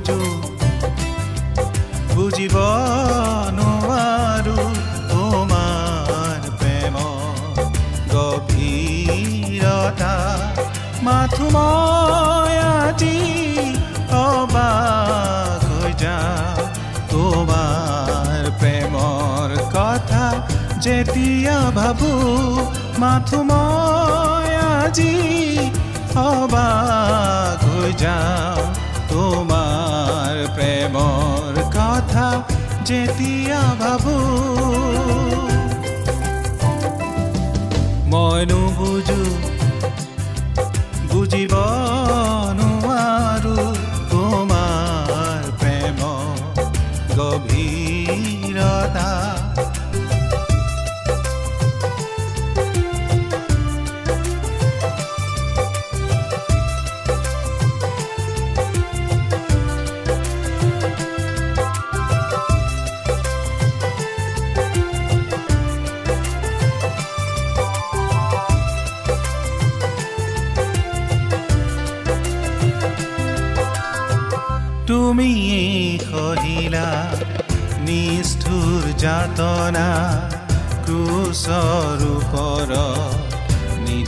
নুবুজো বুজিব নোৱাৰো তোমাৰ প্ৰেম। গভীৰতা মাথো মই আজি অবাক হৈ যাওঁ তোমাৰ প্ৰেমৰ কথা যেতিয়া ভাবো মাথো মই আজি অবাক হৈ যাওঁ তোমাৰ প্ৰেমৰ কথা যেতিয়া ভাবো। মই নুবুজো বুজিব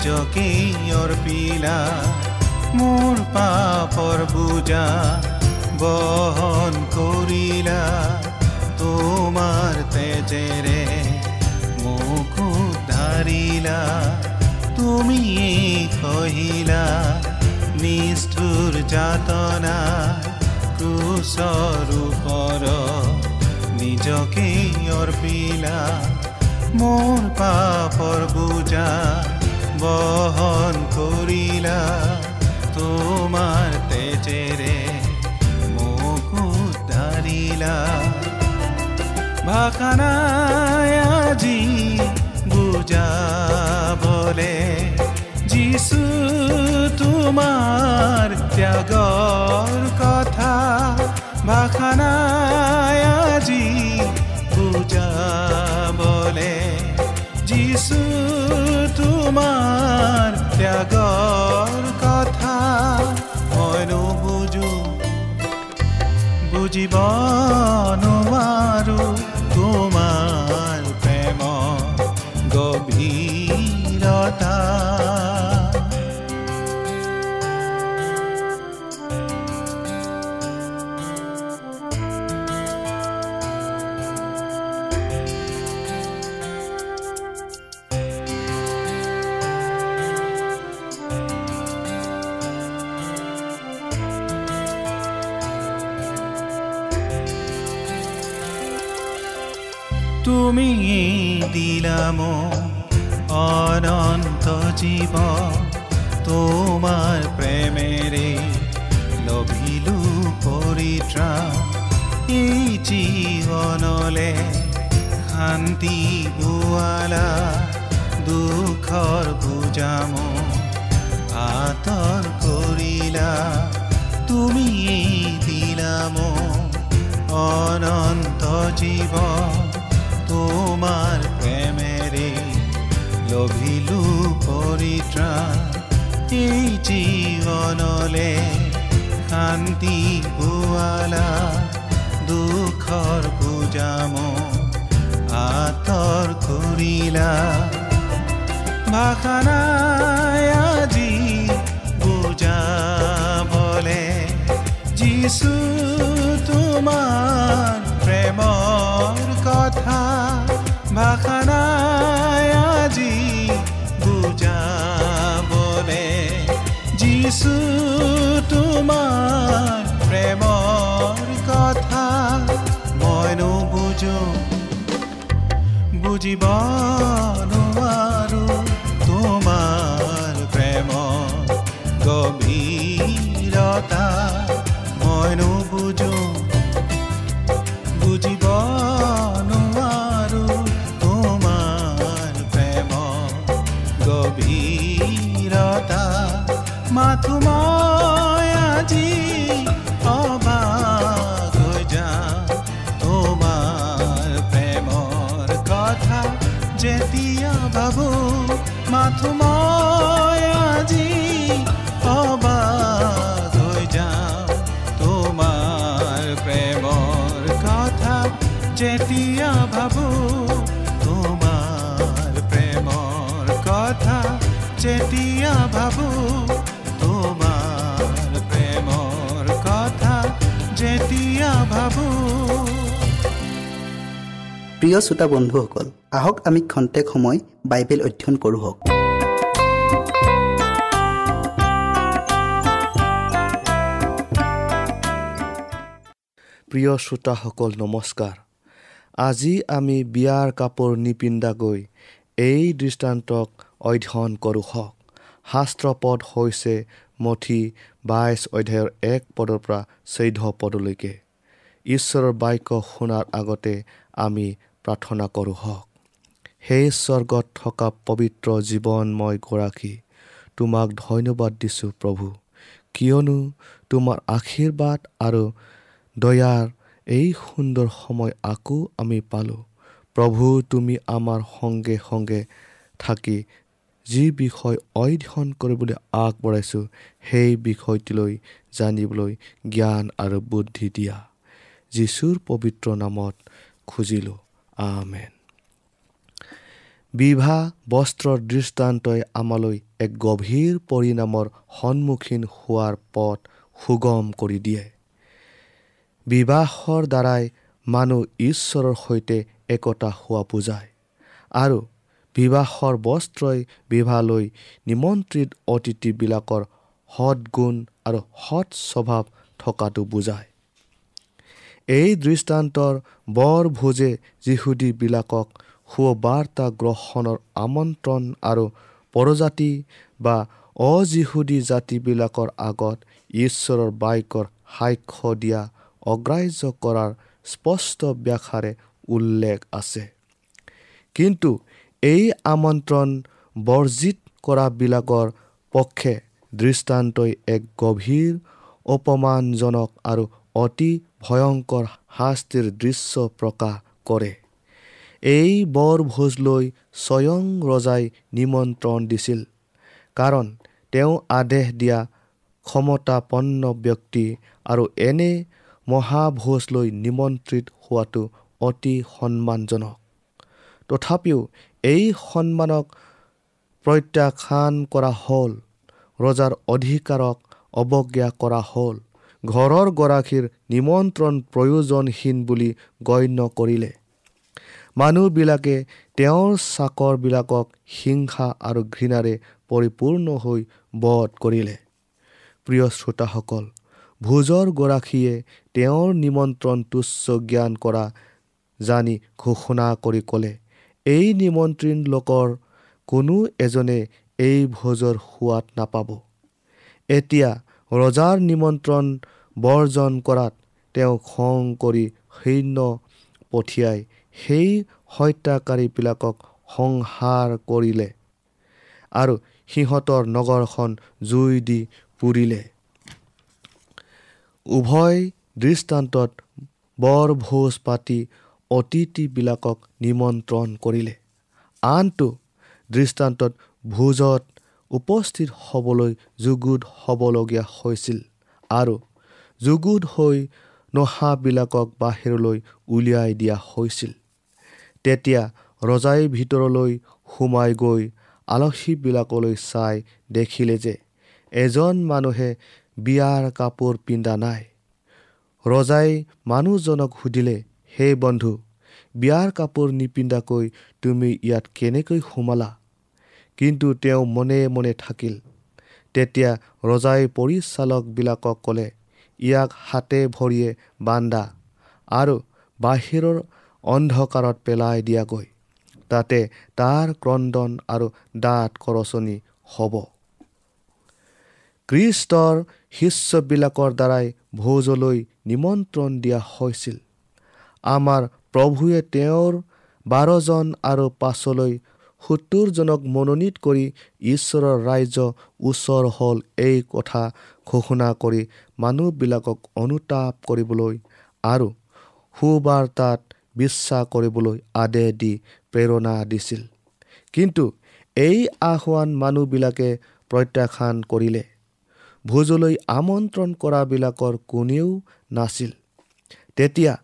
নিজকে অৰ্পিলা মোৰ পাপৰ বুজা বহন কৰিলা তোমাৰ তেজেৰে মোক উদ্ধাৰিলা তুমি সহিলা নিষ্ঠুৰ যাতনা ক্ৰুচৰ ওপৰ নিজকে অৰ্পিলা মোৰ পাপৰ বুজা বহন কৰিলা তোমাৰ তেজেৰে মোক উদ্ধাৰিলা ভাষা নাই আজি বুজাবলে যিছু তোমাৰ ত্যাগৰ কথা ভাষা নাই আজি বুজাবলে তোমাৰ ত্যাগৰ কথা মই নুবুজো বুজিব নোৱাৰো তুমি দিলাম অনন্ত জীৱ তোমাৰ প্ৰেমেৰে লভিলো পৰিত্ৰাণ এই জীৱনলে শান্তি বোৱালা দুখৰ বুজাম আঁতৰ কৰিলা তুমি দিলাম অনন্ত জীৱ তোমাৰ প্ৰেমেৰে লভিলো পৰিত্ৰা এই জীৱনলে শান্তি পোৱালা দুখৰ বুজাম আঁতৰ কৰিলা ভাষা নাই আজি বুজাবলে যিছু তোমাৰ প্ৰেমৰ কথা ভাষা নাই আজি বুজাবলে যিছু তোমাৰ প্ৰেমৰ কথা মইনো বুজো। বুজিব নোৱাৰো তোমাৰ প্ৰেম গভীৰতা মইনো বুজো। বুজিব প্ৰিয় শ্ৰোতা বন্ধুসকল আহক আমি খন্তেক সময় বাইবেল অধ্যয়ন কৰোঁ প্ৰিয় শ্ৰোতাসকল নমস্কাৰ। আজি আমি বিয়াৰ কাপোৰ নিপিন্ধাকৈ এই দৃষ্টান্তক অধ্যয়ন কৰোঁ হওক। শাস্ত্ৰপদ হৈছে মঠি বাইছ অধ্যায়ৰ এক পদৰ পৰা চৈধ্য পদলৈকে। ঈশ্বৰৰ বাক্য শুনাৰ আগতে আমি প্ৰাৰ্থনা কৰোঁ হওক। সেই স্বৰ্গত থকা পবিত্ৰ জীৱনময় গৰাকী তোমাক ধন্যবাদ দিছোঁ প্ৰভু। কিয়নো তোমাৰ আশীৰ্বাদ আৰু দয়াৰ এই সুন্দৰ সময় আকৌ আমি পালোঁ। প্ৰভু তুমি আমাৰ সংগে সংগে থাকি যি বিষয় অধ্যয়ন কৰিবলৈ আগবঢ়াইছোঁ সেই বিষয়টিলৈ জানিবলৈ জ্ঞান আৰু বুদ্ধি দিয়া। যীশুৰ পবিত্ৰ নামত খুজিলোঁ। আমেন বিবাহ বস্ত্ৰৰ দৃষ্টান্তই আমালৈ এক গভীৰ পৰিণামৰ সন্মুখীন হোৱাৰ পথ সুগম কৰি দিয়ে। বিবাহৰ দ্বাৰাই মানুহ ঈশ্বৰৰ সৈতে একতা হোৱা বুজায় আৰু বিবাহৰ বস্ত্ৰই বিবাহলৈ নিমন্ত্ৰিত অতিথিবিলাকৰ সৎগুণ আৰু সৎ স্বভাৱ থকাটো বুজায়। এই দৃষ্টান্তৰ বৰ ভোজে যিহুদীবিলাকক সুবাৰ্তা গ্ৰহণৰ আমন্ত্ৰণ আৰু পৰজাতি বা অজিহুদী জাতিবিলাকৰ আগত ঈশ্বৰৰ বাক্যৰ সাক্ষ্য দিয়া অগ্ৰাহ্য কৰাৰ স্পষ্ট ব্যাখ্যাৰে উল্লেখ আছে। কিন্তু এই আমন্ত্ৰণ বৰ্জিত কৰাবিলাকৰ পক্ষে দৃষ্টান্তই এক গভীৰ অপমানজনক আৰু অতি ভয়ংকৰ শাস্তিৰ দৃশ্য প্ৰকাশ কৰে। এই বৰভোজলৈ স্বয়ং ৰজাই নিমন্ত্ৰণ দিছিল কাৰণ তেওঁ আদেশ দিয়া ক্ষমতাপন্ন ব্যক্তি আৰু এনে মহাভোজলৈ নিমন্ত্ৰিত হোৱাটো অতি সন্মানজনক। তথাপিও এই সন্মানক প্ৰত্যাখ্যান কৰা হ'ল ৰজাৰ অধিকাৰক অৱজ্ঞা কৰা হ'ল। ঘৰৰ গৰাকীৰ নিমন্ত্ৰণ প্ৰয়োজনহীন বুলি গণ্য কৰিলে। মানুহবিলাকে তেওঁৰ চাকৰবিলাকক হিংসা আৰু ঘৃণাৰে পৰিপূৰ্ণ হৈ বধ কৰিলে। প্ৰিয় শ্ৰোতাসকল ভোজৰ গৰাকীয়ে তেওঁৰ নিমন্ত্ৰণ তুচ্ছ জ্ঞান কৰা জানি ঘোষণা কৰি ক'লে এই নিমন্ত্ৰণ লোকৰ কোনো এজনে এই ভোজৰ সোৱাদ নাপাব। এতিয়া ৰজাৰ নিমন্ত্ৰণ বৰ্জন কৰাত তেওঁ খং কৰি সৈন্য পঠিয়াই সেই হত্যাকাৰীবিলাকক সংহাৰ কৰিলে আৰু সিহঁতৰ নগৰখন জুই দি পুৰিলে। উভয় দৃষ্টান্তত বৰ ভোজ পাতি অতিথিবিলাকক নিমন্ত্ৰণ কৰিলে। আনটো দৃষ্টান্তত ভোজত উপস্থিত হ'বলৈ যুগুত হ'বলগীয়া হৈছিল আৰু যুগুত হৈ নহাবিলাকক বাহিৰলৈ উলিয়াই দিয়া হৈছিল। তেতিয়া ৰজাই ভিতৰলৈ সোমাই গৈ আলহীবিলাকলৈ চাই দেখিলে যে এজন মানুহে বিয়াৰ কাপোৰ পিন্ধা নাই। ৰজাই মানুহজনক সুধিলে হে বন্ধু বিয়াৰ কাপোৰ নিপিন্ধাকৈ তুমি ইয়াত কেনেকৈ সোমালা? কিন্তু তেওঁ মনে মনে থাকিল। তেতিয়া ৰজাই পৰিচালকবিলাকক ক'লে ইয়াক হাতে ভৰিয়ে বান্ধা আৰু বাহিৰৰ অন্ধকাৰত পেলাই দিয়াগৈ। তাতে তাৰ ক্ৰদন আৰু দাঁত কৰচনি হ'ব। খ্ৰীষ্টৰ শিষ্যবিলাকৰ দ্বাৰাই ভোজলৈ নিমন্ত্ৰণ দিয়া হৈছিল। আমাৰ প্ৰভুৱে তেওঁৰ বাৰজন আৰু পাছলৈ সত্তৰজনক মনোনীত কৰি ঈশ্বৰৰ ৰাজ্য ওচৰ হ'ল এই কথা ঘোষণা কৰি মানুহবিলাকক অনুতাপ কৰিবলৈ আৰু সুবাৰ্তাত বিশ্বাস কৰিবলৈ আদেশ দি প্ৰেৰণা দিছিল। কিন্তু এই আহ্বান মানুহবিলাকে প্ৰত্যাখ্যান কৰিলে। ভোজলৈ আমন্ত্ৰণ কৰাবিলাকৰ কোনেও নাছিল। তেতিয়া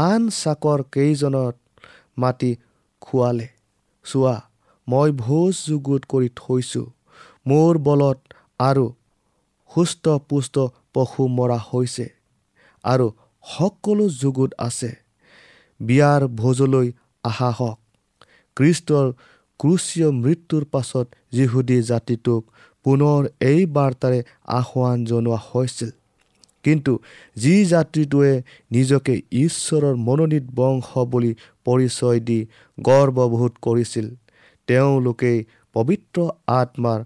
আন চাকৰ কেইজনত মাতি খোৱালে। চোৱা মই ভোজ যুগুত কৰি থৈছোঁ। মোৰ বলত আৰু সুস্থ পুষ্ট পশু মৰা হৈছে আৰু সকলো যুগুত আছে। বিয়াৰ ভোজলৈ আহা হওক। খ্ৰীষ্টৰ ক্ৰুচীয় মৃত্যুৰ পাছত যিহুদী জাতিটোক পুনৰ এই বাৰ্তাৰে আহ্বান জনোৱা হৈছিল। কিন্তু যি জাতিটোৱে নিজকে ঈশ্বৰৰ মনোনীত বংশ বুলি পৰিচয় দি গৰ্ববোধ কৰিছিল। তেওঁলোকেই পবিত্ৰ আত্মাৰ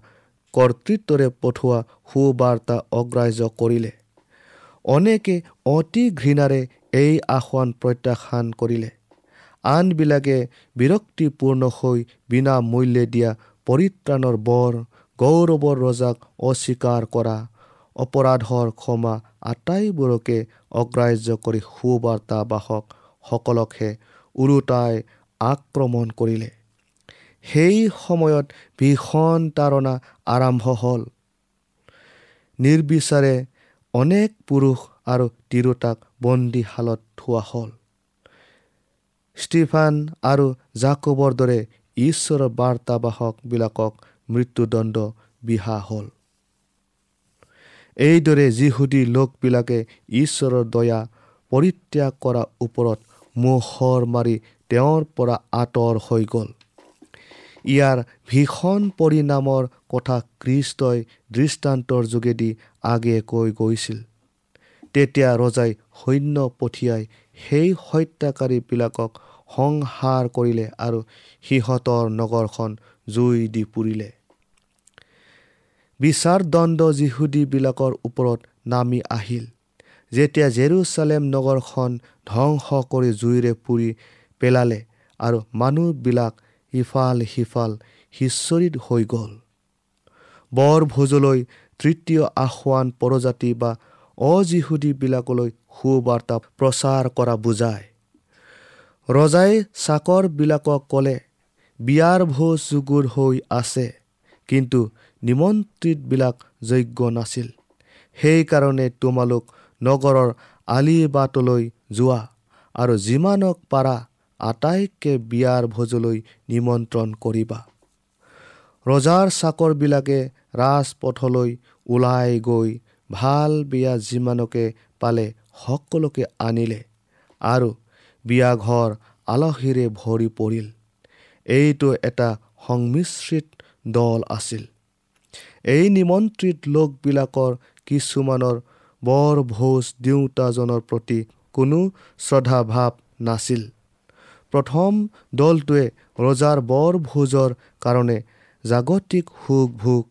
কৰ্তৃত্বৰে পঠোৱা সুবাৰ্তা অগ্ৰাহ্য কৰিলে। অনেকে অতি ঘৃণাৰে এই আহ্বান প্ৰত্যাখ্যান কৰিলে। আনবিলাকে বিৰক্তিপূৰ্ণ হৈ বিনামূল্যে দিয়া পৰিত্ৰাণৰ বৰ গৌৰৱৰ ৰজাক অস্বীকাৰ কৰা অপৰাধৰ ক্ষমা আটাইবোৰকে অগ্ৰাহ্য কৰি সুবাৰ্তাবাসক সকলকহে ওলোটাই আক্ৰমণ কৰিলে। সেই সময়ত ভীষণ তাৰণা আৰম্ভ হ'ল। নিৰ্বিচাৰে অনেক পুৰুষ আৰু তিৰোতাক বন্দীশালত থোৱা হ'ল। ষ্টিফান আৰু জাকবৰ দৰে ঈশ্বৰৰ বাৰ্তাবাসকবিলাকক মৃত্যুদণ্ড বিহা হ'ল। এইদৰে যিহুদী লোকবিলাকে ঈশ্বৰৰ দয়া পৰিত্যাগ কৰাৰ ওপৰত মোহৰ মাৰি তেওঁৰ পৰা আঁতৰ হৈ গ'ল। ইয়াৰ ভীষণ পৰিণামৰ কথা খ্ৰীষ্টই দৃষ্টান্তৰ যোগেদি আগে কৈ গৈছিল। তেতিয়া ৰজাই সৈন্য পঠিয়াই সেই হত্যাকাৰীবিলাকক সংহাৰ কৰিলে আৰু সিহঁতৰ নগৰখন জুই দি পুৰিলে। বিচাৰদণ্ড যিহুদীবিলাকৰ ওপৰত নামি আহিল। যেতিয়া জেৰুচালেম নগৰখন ধ্বংস কৰি জুইৰে পুৰি পেলালে আৰু মানুহবিলাক ইফাল সিফাল সিঁচৰিত হৈ গ'ল। বৰ ভোজলৈ তৃতীয় আহ্বান পৰজাতি বা অজিহুদীবিলাকলৈ সুবাৰ্তা প্ৰচাৰ কৰা বুজায়। ৰজাই চাকৰবিলাকক ক'লে বিয়াৰ ভোজ যুগুৰ হৈ আছে কিন্তু নিমন্ত্ৰিতবিলাক যোগ্য নাছিল। সেইকাৰণে তোমালোক নগৰৰ আলিবাটলৈ যোৱা আৰু যিমানক পাৰা আটাইকে বিয়াৰ ভোজলৈ নিমন্ত্ৰণ কৰিবা। ৰজাৰ চাকৰবিলাকে ৰাজপথলৈ ওলাই গৈ ভাল বিয়া যিমানকে পালে সকলোকে আনিলে আৰু বিয়াঘৰ আলহীৰে ভৰি পৰিল। এইটো এটা সংমিশ্ৰিত দল আছিল। এই নিমন্ত্ৰিত লোকবিলাকৰ কিছুমানৰ বৰ ভোজ দিওঁতাজনৰ প্ৰতি কোনো শ্ৰদ্ধাভাৱ নাছিল। প্ৰথম দলটোৱে ৰজাৰ বৰ ভোজৰ কাৰণে জাগতিক সুখ ভোগ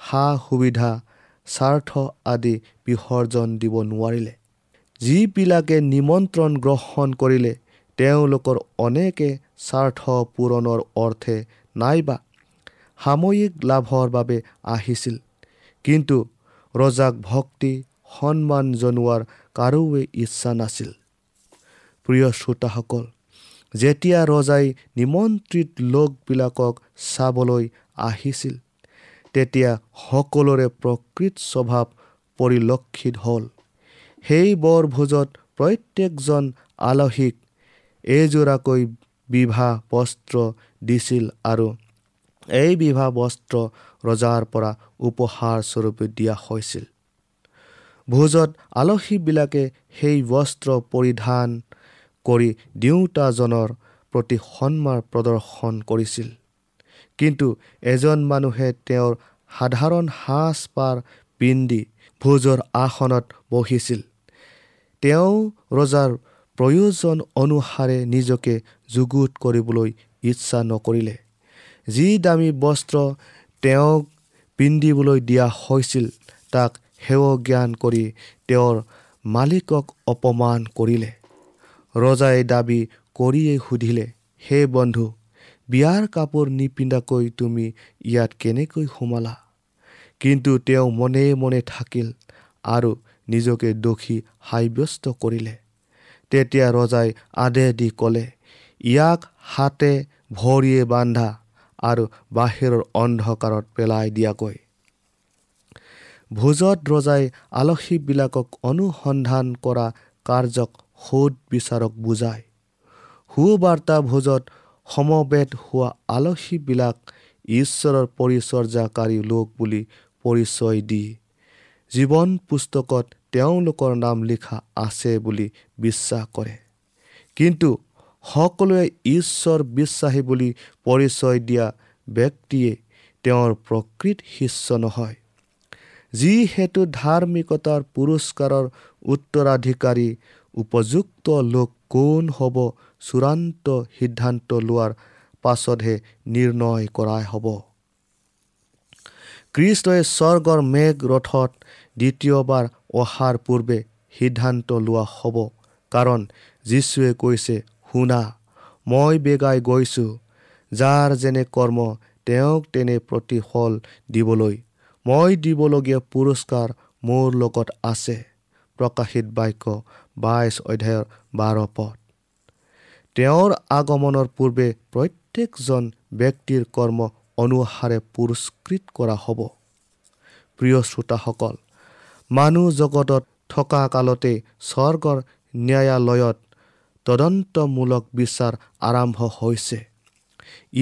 সা সুবিধা স্বাৰ্থ আদি বিসৰ্জন দিব নোৱাৰিলে। যিবিলাকে নিমন্ত্ৰণ গ্ৰহণ কৰিলে তেওঁলোকৰ অনেকে স্বাৰ্থ পূৰণৰ অৰ্থে নাইবা সাময়িক লাভৰ বাবে আহিছিল। কিন্তু ৰজাক ভক্তি সন্মান জনোৱাৰ কাৰোৱে ইচ্ছা নাছিল। প্ৰিয় শ্ৰোতাসকল যেতিয়া ৰজাই নিমন্ত্ৰিত লোকবিলাকক চাবলৈ আহিছিল তেতিয়া সকলোৰে প্ৰকৃত স্বভাৱ পৰিলক্ষিত হ'ল। সেই বৰভোজত প্ৰত্যেকজন আলহীক এযোৰাকৈ বিবাহ বস্ত্ৰ দিছিল আৰু এই বিবাহ বস্ত্ৰ ৰজাৰ পৰা উপহাৰ স্বৰূপে দিয়া হৈছিল। ভোজত আলহীবিলাকে সেই বস্ত্ৰ পৰিধান কৰি দেউতাজনৰ প্ৰতি সন্মান প্ৰদৰ্শন কৰিছিল। কিন্তু এজন মানুহে তেওঁৰ সাধাৰণ সাজ পাৰ পিন্ধি ভোজৰ আসনত বহিছিল। তেওঁ ৰজাৰ প্ৰয়োজন অনুসাৰে নিজকে যুগুত কৰিবলৈ ইচ্ছা নকৰিলে। যি দামী বস্ত্ৰ তেওঁক পিন্ধিবলৈ দিয়া হৈছিল তাক সেৱ জ্ঞান কৰি তেওঁৰ মালিকক অপমান কৰিলে। ৰজাই দাবী কৰিয়েই সুধিলে হে বন্ধু বিয়াৰ কাপোৰ নিপিন্ধাকৈ তুমি ইয়াত কেনেকৈ সোমালা? কিন্তু তেওঁ মনে মনে থাকিল আৰু নিজকে দোষী সাব্যস্ত কৰিলে। তেতিয়া ৰজাই আদেশ দি ক'লে ইয়াক হাতে ভৰিয়ে বান্ধা আৰু বাহিৰৰ অন্ধকাৰত পেলাই দিয়াকৈ। ভোজত ৰজাই আলহীবিলাকক অনুসন্ধান কৰা কাৰ্যক সোধ বিচাৰক বুজায়। সুবাৰ্তা ভোজত সমবেত হোৱা আলহীবিলাক ঈশ্বৰৰ পৰিচৰ্যাকাৰী লোক বুলি পৰিচয় দি জীৱন পুস্তকত তেওঁলোকৰ নাম লিখা আছে বুলি বিশ্বাস কৰে। কিন্তু সকলোৱে ঈশ্বৰ বিশ্বাসী বুলি পৰিচয় দিয়া ব্যক্তিয়ে তেওঁৰ প্ৰকৃত শিষ্য নহয়। যিহেতু ধাৰ্মিকতাৰ পুৰস্কাৰৰ উত্তৰাধিকাৰী উপযুক্ত লোক কোন হ'ব চূড়ান্ত সিদ্ধান্ত লোৱাৰ পাছতহে নিৰ্ণয় কৰা হ'ব। কৃষ্ণই স্বৰ্গৰ মেঘ ৰথত দ্বিতীয়বাৰ অহাৰ পূৰ্বে সিদ্ধান্ত লোৱা হ'ব কাৰণ যীশুৱে কৈছে শুনা মই বেগাই গৈছোঁ যাৰ যেনে কৰ্ম তেওঁক তেনে প্ৰতিফল দিবলৈ। মই দিবলগীয়া পুৰস্কাৰ মোৰ লগত আছে। প্ৰকাশিত বাক্য বাইছ অধ্যায়ৰ বাৰ পদ। তেওঁৰ আগমনৰ পূৰ্বে প্ৰত্যেকজন ব্যক্তিৰ কৰ্ম অনুসাৰে পুৰস্কৃত কৰা হ'ব। প্ৰিয় শ্ৰোতাসকল মানুহ জগতত থকা কালতে স্বৰ্গৰ ন্যায়ালয়ত তদন্তমূলক বিচাৰ আৰম্ভ হৈছে।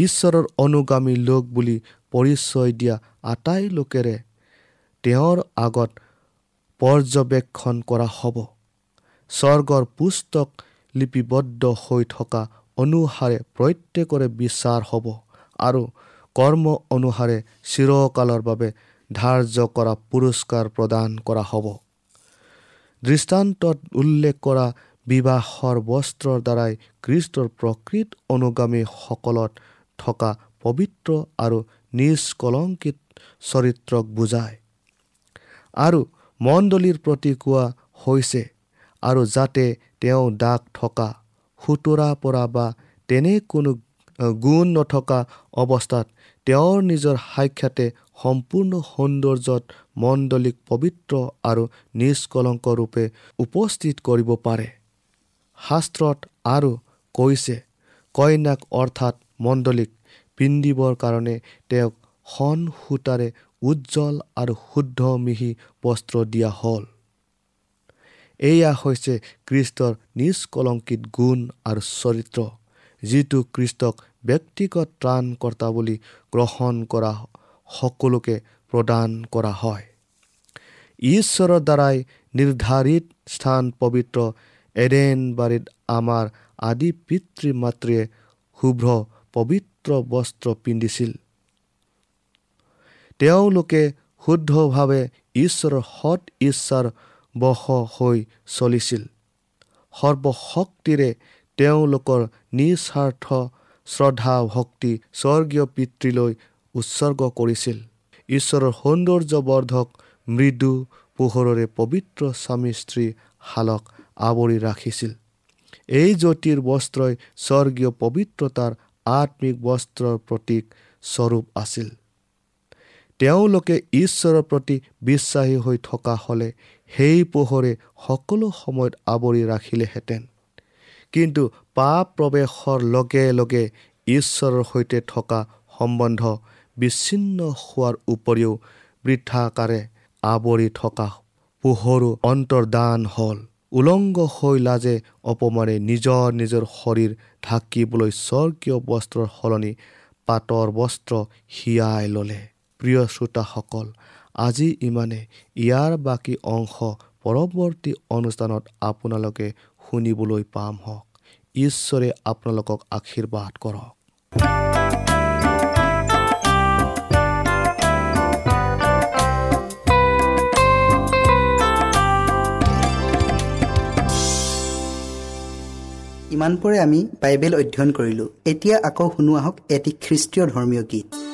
ঈশ্বৰৰ অনুগামী লোক বুলি পৰিচয় দিয়া আটাই লোকেৰে তেওঁৰ আগত পৰ্যবেক্ষণ কৰা হ'ব। স্বৰ্গৰ পুস্তক লিপিবদ্ধ হৈ থকা অনুসাৰে প্ৰত্যেকৰে বিচাৰ হ'ব আৰু কৰ্ম অনুসাৰে চিৰকালৰ বাবে ধাৰ্য কৰা পুৰস্কাৰ প্ৰদান কৰা হ'ব। দৃষ্টান্তত উল্লেখ কৰা বিবাহৰ বস্ত্ৰৰ দ্বাৰাই কৃষ্টৰ প্ৰকৃত অনুগামীসকলত থকা পবিত্ৰ আৰু নিষ্কলংকিত চৰিত্ৰক বুজায়। আৰু মণ্ডলীৰ প্ৰতি কোৱা হৈছে আৰু যাতে তেওঁ দাগ থকা সোঁতৰা পৰা বা তেনে কোনো গুণ নথকা অৱস্থাত তেওঁৰ নিজৰ সাক্ষাতে সম্পূৰ্ণ সৌন্দৰ্যত মণ্ডলীক পবিত্ৰ আৰু নিষ্কলংক ৰূপে উপস্থিত কৰিব পাৰে। শাস্ত্ৰত আৰু কৈছে কইনাক অৰ্থাৎ মণ্ডলীক পিন্ধিবৰ কাৰণে তেওঁক সন সূতাৰে উজ্জ্বল আৰু শুদ্ধ মিহি বস্ত্ৰ দিয়া হ'ল। এয়া হৈছে কৃষ্টৰ নিষ্কলংকিত গুণ আৰু চৰিত্ৰ যিটো কৃষ্টক ব্যক্তিগত ত্ৰাণকৰ্তা বুলি গ্ৰহণ কৰা সকলোকে প্ৰদান কৰা হয়। ঈশ্বৰৰ দ্বাৰাই নিৰ্ধাৰিত স্থান পবিত্ৰ এডেন বাৰীত আমাৰ আদি পিতৃ মাতৃয়ে শুভ্ৰ পবিত্ৰ বস্ত্ৰ পিন্ধিছিল। তেওঁলোকে শুদ্ধভাৱে ঈশ্বৰৰ সৎ ইচ্ছাৰ বশ হৈ চলিছিল। সৰ্বশক্তিৰে তেওঁলোকৰ নিস্বাৰ্থ শ্ৰদ্ধা ভক্তি স্বৰ্গীয় পিতৃলৈ উৎসৰ্গ কৰিছিল। ঈশ্বৰৰ সৌন্দৰ্যবৰ্ধক মৃদু পোহৰৰে পবিত্ৰ স্বামী স্ত্ৰী শালক আৱৰি ৰাখিছিল। এই জ্যোতিৰ বস্ত্ৰই স্বৰ্গীয় পবিত্ৰতাৰ আত্মিক বস্ত্ৰৰ প্ৰতীক স্বৰূপ আছিল। তেওঁলোকে ঈশ্বৰৰ প্ৰতি বিশ্বাসী হৈ থকা হ'লে সেই পোহৰে সকলো সময়ত আৱৰি ৰাখিলেহেঁতেন। কিন্তু পাপ প্ৰৱেশৰ লগে লগে ঈশ্বৰৰ সৈতে থকা সম্বন্ধ বিচ্ছিন্ন হোৱাৰ উপৰিও বৃদ্ধাকাৰে আৱৰি থকা পোহৰো অন্তৰ্দান হ'ল। উলংগ হৈ লাজে অপমানে নিজৰ নিজৰ শৰীৰ ঢাকিবলৈ স্বৰ্গীয় বস্ত্ৰৰ সলনি পাতৰ বস্ত্ৰ হিয়াই ল'লে। প্ৰিয় শ্ৰোতাসকল আজি ইমানে। ইয়াৰ বাকী অংশ পৰৱৰ্তী অনুষ্ঠানত আপোনালোকে শুনিবলৈ পাম হওক। ঈশ্বৰে আপোনালোকক আশীৰ্বাদ কৰক। ইমানপৰে আমি বাইবেল অধ্যয়ন কৰিলোঁ। এতিয়া আকৌ শুনো আহক এটি খ্ৰীষ্টীয় ধৰ্মীয় গীত।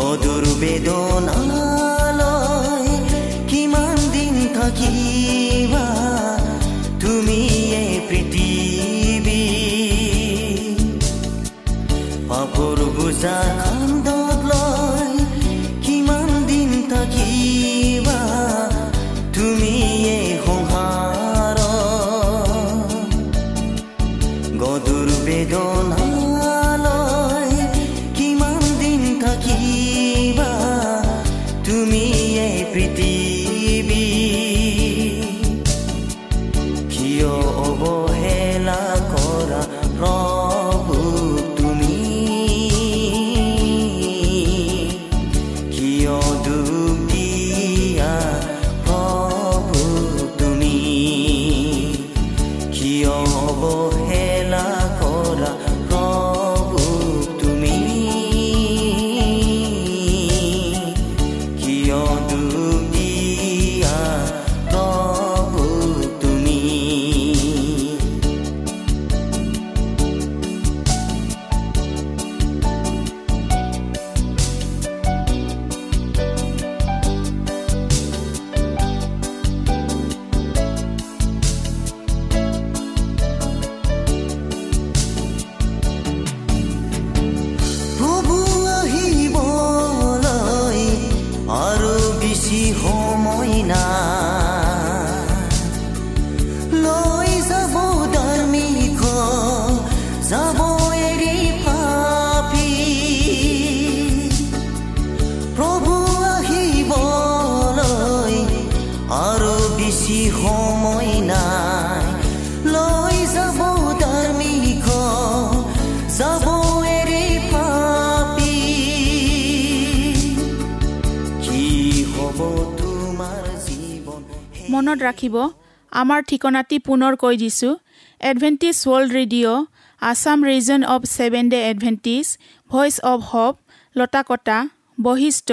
বদর বেদনা। Hello. বেছি সময় নাই। লৈ যাব যাব পাপী। কি হ'ব তোমাৰ জীৱন মনত ৰাখিব আমাৰ ঠিকনাটি পুনৰ কৈ দিছোঁ। Adventist world radio' Assam region of seven day Adventist voice of hope Lotakata Basistha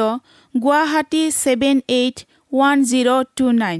Guwahati seven eight one zero' two nine